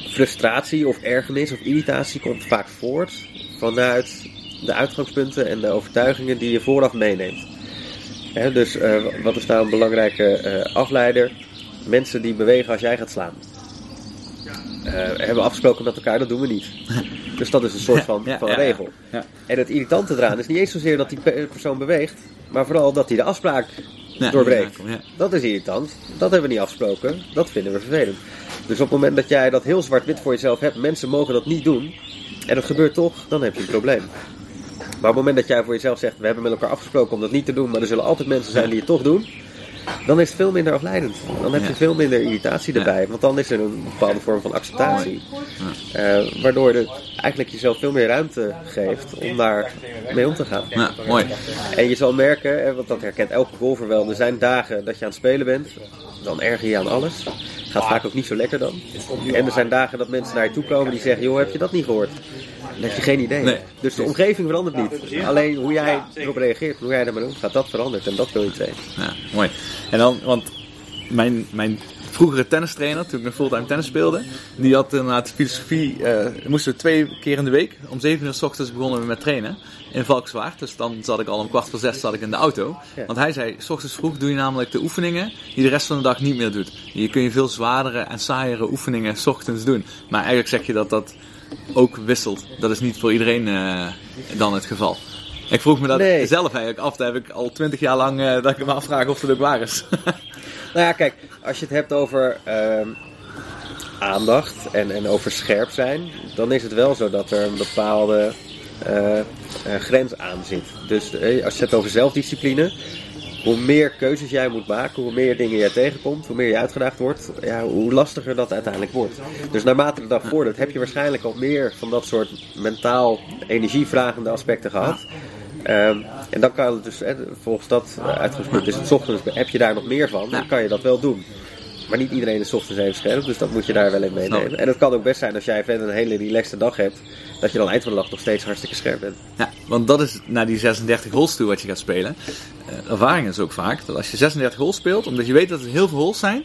frustratie of ergernis of irritatie komt vaak voort vanuit de uitgangspunten en de overtuigingen die je vooraf meeneemt. Hè, dus eh, wat is nou een belangrijke eh, afleider? Mensen die bewegen als jij gaat slaan. Eh, hebben we afgesproken met elkaar, dat doen we niet. Dus dat is een soort van, regel. Ja. En het irritante eraan is niet eens zozeer dat die pe- persoon beweegt, maar vooral dat hij de afspraak Ja, doorbreekt. ja. Dat is irritant. Dat hebben we niet afgesproken. Dat vinden we vervelend. Dus op het moment dat jij dat heel zwart-wit voor jezelf hebt, mensen mogen dat niet doen, en het gebeurt toch, dan heb je een probleem. Maar op het moment dat jij voor jezelf zegt, we hebben met elkaar afgesproken om dat niet te doen, maar er zullen altijd mensen zijn die het toch doen, dan is het veel minder afleidend. Dan heb je veel minder irritatie erbij, want dan is er een bepaalde vorm van acceptatie. Eh, waardoor je eigenlijk jezelf veel meer ruimte geeft om daar mee om te gaan. Ja, mooi. En je zal merken, want dat herkent elke golfer wel, er zijn dagen dat je aan het spelen bent, dan erger je aan alles. Gaat vaak ook niet zo lekker dan. En er zijn dagen dat mensen naar je toe komen die zeggen, joh, heb je dat niet gehoord? Dan heb je geen idee. Nee. Dus de omgeving verandert niet. Alleen hoe jij erop reageert, hoe jij ermee omgaat, dat verandert. En dat wil je trainen. Ja, mooi. En dan, want mijn, mijn vroegere tennistrainer, toen ik nog fulltime tennis speelde, die had inderdaad filosofie, eh moesten we twee keer in de week, om zeven uur s ochtends begonnen we met trainen in Valkenswaard. Dus dan zat ik al om kwart voor zes zat ik in de auto. Ja. Want hij zei, s ochtends vroeg doe je namelijk de oefeningen die de rest van de dag niet meer doet. Je kun je veel zwaardere en saaiere oefeningen s ochtends doen. Maar eigenlijk zeg je dat dat ook wisselt. Dat is niet voor iedereen eh, dan het geval. Ik vroeg me dat Nee. zelf eigenlijk af. Dat heb ik al twintig jaar lang eh, dat ik me afvraag of het ook waar is. Nou ja, kijk, als je het hebt over ehm, aandacht en, en over scherp zijn, dan is het wel zo dat er een bepaalde eh, grens aan zit. Dus als je het hebt over zelfdiscipline, hoe meer keuzes jij moet maken, hoe meer dingen jij tegenkomt, hoe meer je uitgedaagd wordt, ja, hoe lastiger dat uiteindelijk wordt. Dus naarmate de dag vordert, heb je waarschijnlijk al meer van dat soort mentaal energievragende aspecten gehad. Ehm, en dan kan het dus, volgens dat uitgangspunt is het ochtends, heb je daar nog meer van, dan kan je dat wel doen. Maar niet iedereen is ochtends even scherp, dus dat moet je daar wel in meenemen. En het kan ook best zijn als jij verder een hele relaxte dag hebt, dat je dan eind van de dag nog steeds hartstikke scherp bent. Ja, want dat is naar die 36 holes toe wat je gaat spelen. Eh, ervaring is ook vaak dat als je 36 holes speelt, omdat je weet dat er heel veel holes zijn,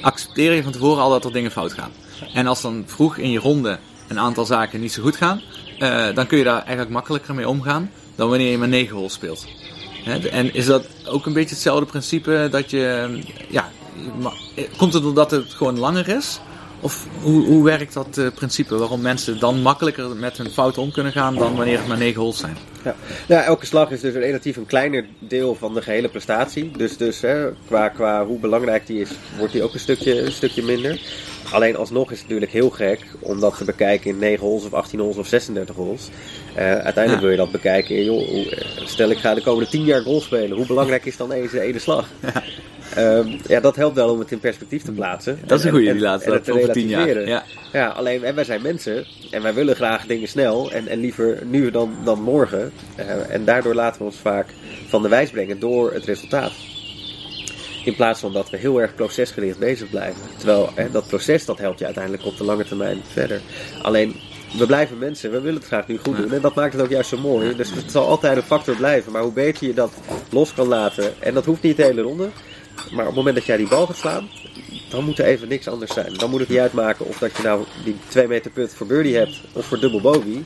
accepteer je van tevoren al dat er dingen fout gaan. En als dan vroeg in je ronde een aantal zaken niet zo goed gaan, eh, dan kun je daar eigenlijk makkelijker mee omgaan dan wanneer je maar 9 holes speelt. En is dat ook een beetje hetzelfde principe dat je, ja, komt het doordat het gewoon langer is? Of hoe, hoe werkt dat eh, principe? Waarom mensen dan makkelijker met hun fouten om kunnen gaan dan wanneer het maar 9 holes zijn? Ja. ja, elke slag is dus relatief een kleiner deel van de gehele prestatie. Dus, dus hè, qua, qua hoe belangrijk die is, wordt die ook een stukje, een stukje minder. Alleen alsnog is het natuurlijk heel gek om dat te bekijken in 9 holes of 18 holes of 36 holes. Eh, uiteindelijk Ja. wil je dat bekijken joh, hoe- eh, stel ik ga de komende 10 jaar golf spelen. Hoe belangrijk is dan deze ene slag? Ehm, ja, dat helpt wel om het in perspectief te plaatsen. Dat is een En- goede die laatste, en over 10 jaar. Ja. Ja, alleen en wij zijn mensen en wij willen graag dingen snel en, en liever nu dan, dan morgen. Eh, en daardoor laten we ons vaak van de wijs brengen door het resultaat. In plaats van dat we heel erg procesgericht bezig blijven. Terwijl hè, dat proces dat helpt je uiteindelijk op de lange termijn verder. Alleen we blijven mensen, we willen het graag nu goed doen. En dat maakt het ook juist zo mooi. Dus het zal altijd een factor blijven. Maar hoe beter je dat los kan laten, en dat hoeft niet de hele ronde. Maar op het moment dat jij die bal gaat slaan, dan moet er even niks anders zijn. Dan moet het niet uitmaken of dat je nou die 2 meter put voor birdie hebt of voor dubbel bogey.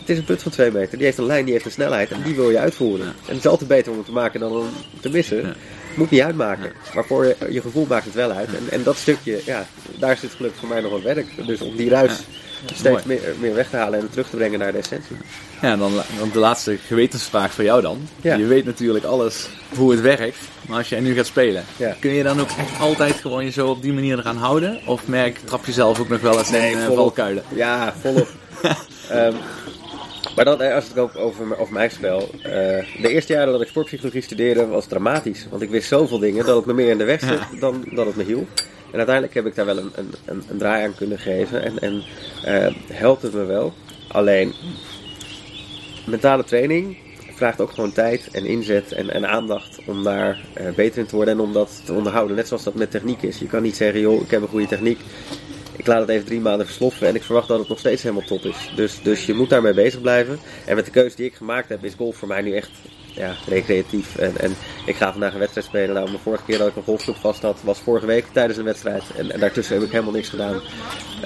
Het is een put van 2 meter. Die heeft een lijn, die heeft een snelheid en die wil je uitvoeren. En het is altijd beter om het te maken dan om te missen. Moet niet uitmaken. Maar voor je, je gevoel maakt het wel uit. En, en dat stukje, ja, daar zit gelukkig voor mij nog wat werk. Dus om die ruis steeds meer, meer weg te halen en terug te brengen naar de essentie. Ja, en dan, dan de laatste gewetensvraag voor jou dan. Ja. Je weet natuurlijk alles hoe het werkt, maar als jij nu gaat spelen, Ja. kun je dan ook echt altijd gewoon je zo op die manier eraan houden? Of merk, trap je zelf ook nog wel eens in eh, volop. valkuilen? Ja, volop. Ehm, maar dan, eh, als het ook over, over mijn spel. eh, de eerste jaren dat ik sportpsychologie studeerde was dramatisch. Want ik wist zoveel dingen dat het me meer in de weg zit dan dat het me hielp. En uiteindelijk heb ik daar wel een, een, een, een draai aan kunnen geven. En, en eh, helpt het me wel. Alleen, mentale training vraagt ook gewoon tijd en inzet en, en aandacht om daar eh, beter in te worden en om dat te onderhouden. Net zoals dat met techniek is. Je kan niet zeggen, joh, ik heb een goede techniek. Ik laat het even drie maanden versloffen en ik verwacht dat het nog steeds helemaal top is. Dus, dus je moet daarmee bezig blijven. En met de keuze die ik gemaakt heb, is golf voor mij nu echt ja, recreatief. En, en ik ga vandaag een wedstrijd spelen. Nou, de vorige keer dat ik een golfclub vast had, was vorige week tijdens een wedstrijd. En, en daartussen heb ik helemaal niks gedaan.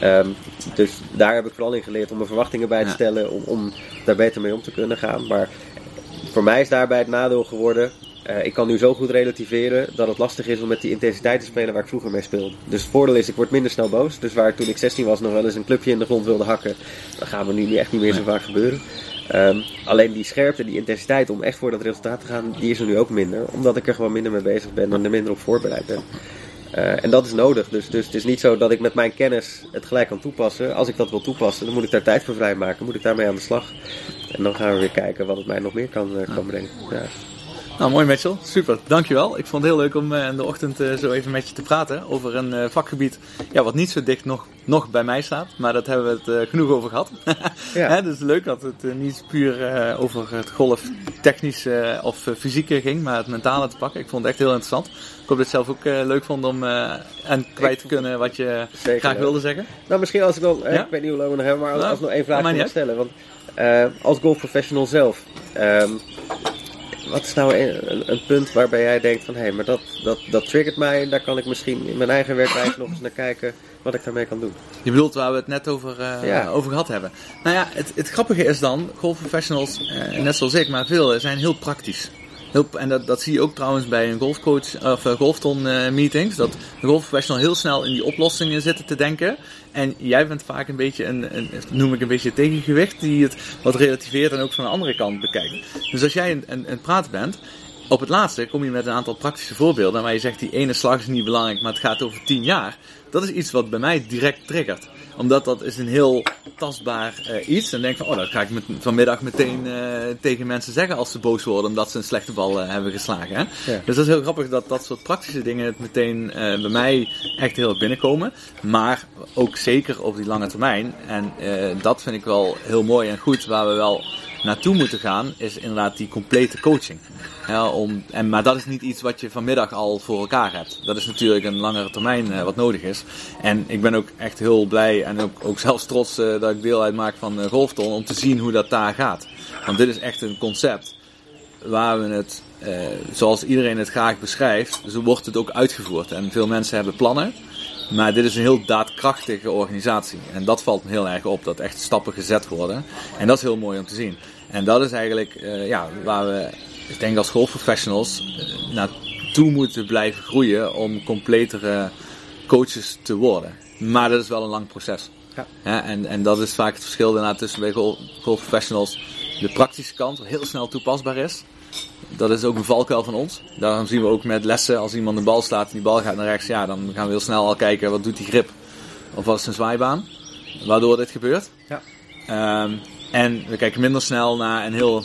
Ehm, dus daar heb ik vooral in geleerd om mijn verwachtingen bij te stellen. Om, om daar beter mee om te kunnen gaan. Maar voor mij is daarbij het nadeel geworden. eh, ik kan nu zo goed relativeren dat het lastig is om met die intensiteit te spelen waar ik vroeger mee speelde. Dus het voordeel is, ik word minder snel boos. Dus waar toen ik 16 was nog wel eens een clubje in de grond wilde hakken, dan gaan we nu echt niet meer zo vaak gebeuren. Ehm, alleen die scherpte, die intensiteit om echt voor dat resultaat te gaan, die is er nu ook minder. Omdat ik er gewoon minder mee bezig ben en er minder op voorbereid ben. Eh, en dat is nodig. Dus, dus het is niet zo dat ik met mijn kennis het gelijk kan toepassen. Als ik dat wil toepassen, dan moet ik daar tijd voor vrijmaken. Moet ik daarmee aan de slag. En dan gaan we weer kijken wat het mij nog meer kan, eh, kan brengen. Ja. Nou, mooi Mitchell. Super, dankjewel. Ik vond het heel leuk om eh, in de ochtend eh, zo even met je te praten over een eh, vakgebied ja, wat niet zo dicht nog, nog bij mij staat. Maar dat hebben we het genoeg over gehad. Ja. Hè, dus leuk dat het niet puur over het golf technisch of fysieke ging, maar het mentale te pakken. Ik vond het echt heel interessant. Ik hoop dat je het zelf ook leuk vond om en kwijt te kunnen wat je Zeker graag leuk. wilde zeggen. Nou, misschien als ik dan, Ja? ik weet niet hoe lang we nog hebben, maar als, Nou, als ik nog één vraag kan stellen. Want als golfprofessional zelf, ehm, wat is nou een, een, punt waarbij jij denkt van hé, hey, maar dat, dat, dat triggert mij, daar kan ik misschien in mijn eigen werkwijze nog eens naar kijken wat ik daarmee kan doen. Je bedoelt waar we het net over, eh, Ja. over gehad hebben. Nou ja, het, het grappige is dan, golfprofessionals, eh, net zoals ik, maar veel zijn heel praktisch. En dat, dat zie je ook trouwens bij een golfcoach of uh, golfton eh, meetings. Dat de golfprofessional heel snel in die oplossingen zitten te denken. En jij bent vaak een beetje een, een noem ik een beetje tegengewicht, die het wat relativeert en ook van de andere kant bekijkt. Dus als jij een, een, een praat bent, op het laatste kom je met een aantal praktische voorbeelden waar je zegt die ene slag is niet belangrijk, maar het gaat over tien jaar. Dat is iets wat bij mij direct triggert. Omdat dat is een heel tastbaar eh, iets. En denk van, oh, dat ga ik met, vanmiddag meteen eh, tegen mensen zeggen als ze boos worden omdat ze een slechte bal eh, hebben geslagen. Hè? Ja. Dus dat is heel grappig dat dat soort praktische dingen het meteen bij mij echt heel binnenkomen. Maar ook zeker op die lange termijn. En dat vind ik wel heel mooi en goed waar we wel naartoe moeten gaan, is inderdaad die complete coaching. Ja, om, en, maar dat is niet iets wat je vanmiddag al voor elkaar hebt. Dat is natuurlijk een langere termijn eh, wat nodig is. En ik ben ook echt heel blij en ook, ook zelfs trots eh, dat ik deel uitmaak van uh, Golfton om te zien hoe dat daar gaat. Want dit is echt een concept waar we het, eh, zoals iedereen het graag beschrijft, zo wordt het ook uitgevoerd. En veel mensen hebben plannen. Maar dit is een heel daadkrachtige organisatie. En dat valt me heel erg op, dat echt stappen gezet worden. En dat is heel mooi om te zien. En dat is eigenlijk uh, ja, waar we, ik denk als golfprofessionals, uh, naartoe moeten blijven groeien om completere coaches te worden. Maar dat is wel een lang proces. Ja. Ja, en, en dat is vaak het verschil daarna tussen bij golf, golfprofessionals. De praktische kant, wat heel snel toepasbaar is. Dat is ook een valkuil van ons. Daarom zien we ook met lessen, als iemand een bal slaat en die bal gaat naar rechts, ja, dan gaan we heel snel al kijken wat doet die grip. Of wat is een zwaaibaan. Waardoor dit gebeurt. Ja. Um, en we kijken minder snel naar een heel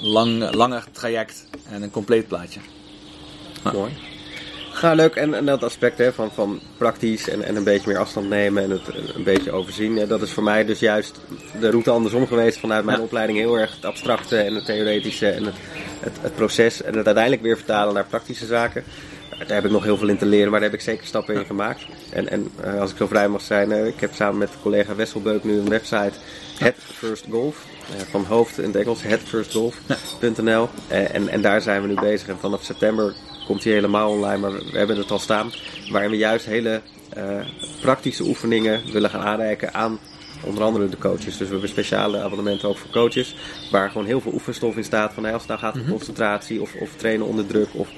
lang, langer traject en een compleet plaatje. Ja. Mooi. Ja, leuk. En, en dat aspect hè, van, van praktisch en, en een beetje meer afstand nemen en het een beetje overzien. Ja, dat is voor mij dus juist de route andersom geweest vanuit mijn ja. opleiding. Heel erg het abstracte en het theoretische en het, het, het, proces. En het uiteindelijk weer vertalen naar praktische zaken. daar heb ik nog heel veel in te leren, maar daar heb ik zeker stappen in gemaakt. En, en eh, als ik zo vrij mag zijn, uh, ik heb samen met collega Wesselbeuk nu een website, Head First Golf. Uh, van hoofd in het Engels, headfirstgolf.nl. en, en daar zijn we nu bezig. En vanaf september komt hij helemaal online, maar we hebben het al staan. Waarin we juist hele praktische oefeningen willen gaan aanreiken aan onder andere de coaches. Dus we hebben speciale abonnementen ook voor coaches. Waar gewoon heel veel oefenstof in staat. Van als het nou gaat om concentratie of, of trainen onder druk. Of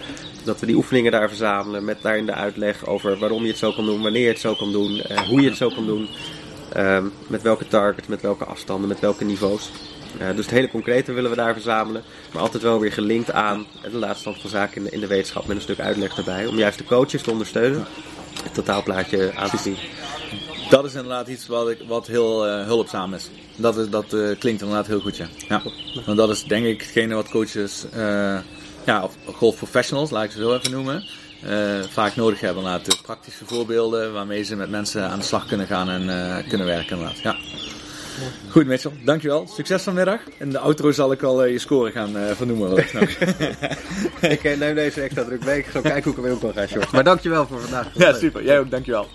dat we die oefeningen daar verzamelen. Met daarin de uitleg over waarom je het zo kan doen. Wanneer je het zo kan doen. Eh, hoe je het zo kan doen. Ehm, met welke targets, met welke afstanden, met welke niveaus. Uh, dus het hele concrete willen we daar verzamelen. Maar altijd wel weer gelinkt aan de laatste stand van zaken in de, in de wetenschap. Met een stuk uitleg erbij. Om juist de coaches te ondersteunen. Het totaalplaatje aan te zien dat is inderdaad iets wat, ik, wat heel uh, hulpzaam is. Dat, is, dat uh, klinkt inderdaad heel goed, ja. ja. Want dat is denk ik hetgene wat coaches, ja, of golfprofessionals, laat ik ze zo even noemen, vaak nodig hebben. Inderdaad, praktische voorbeelden waarmee ze met mensen aan de slag kunnen gaan en kunnen werken. Inderdaad. Ja. Goed Mitchell, dankjewel. Succes vanmiddag. In de outro zal ik al je score gaan vernoemen. ik neem deze extra druk mee. Ik ga kijken hoe ik ermee om kan gaan. Maar dankjewel voor vandaag. Ja, super. Jij ook, dankjewel.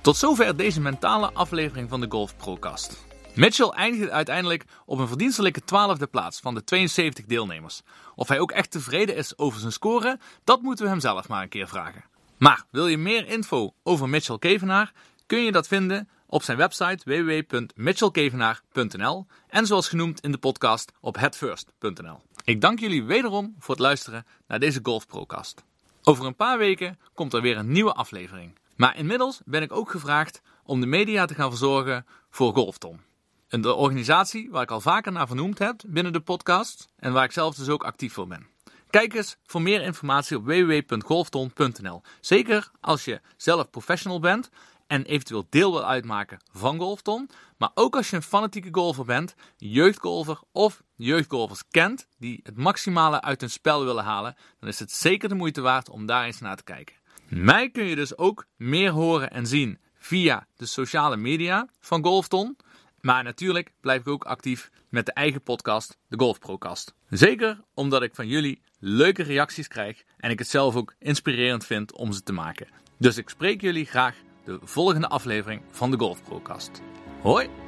Tot zover deze mentale aflevering van de Golf Procast. Mitchell eindigde uiteindelijk op een verdienstelijke twaalfde plaats van de 72 deelnemers. Of hij ook echt tevreden is over zijn score, dat moeten we hem zelf maar een keer vragen. Maar wil je meer info over Mitchell Kevenaar, kun je dat vinden op zijn website www.mitchellkevenaar.nl en zoals genoemd in de podcast op headfirst.nl. Ik dank jullie wederom voor het luisteren naar deze Golf Procast. Over een paar weken komt er weer een nieuwe aflevering. Maar inmiddels ben ik ook gevraagd om de media te gaan verzorgen voor Golfton. Een organisatie waar ik al vaker naar vernoemd heb binnen de podcast en waar ik zelf dus ook actief voor ben. Kijk eens voor meer informatie op www.golfton.nl. Zeker als je zelf professional bent en eventueel deel wil uitmaken van Golfton. Maar ook als je een fanatieke golfer bent, jeugdgolfer of jeugdgolfers kent die het maximale uit hun spel willen halen, dan is het zeker de moeite waard om daar eens naar te kijken. Mij kun je dus ook meer horen en zien via de sociale media van Golfton. Maar natuurlijk blijf ik ook actief met de eigen podcast, de Golfprocast. Zeker omdat ik van jullie leuke reacties krijg en ik het zelf ook inspirerend vind om ze te maken. Dus ik spreek jullie graag de volgende aflevering van de Golfprocast. Hoi!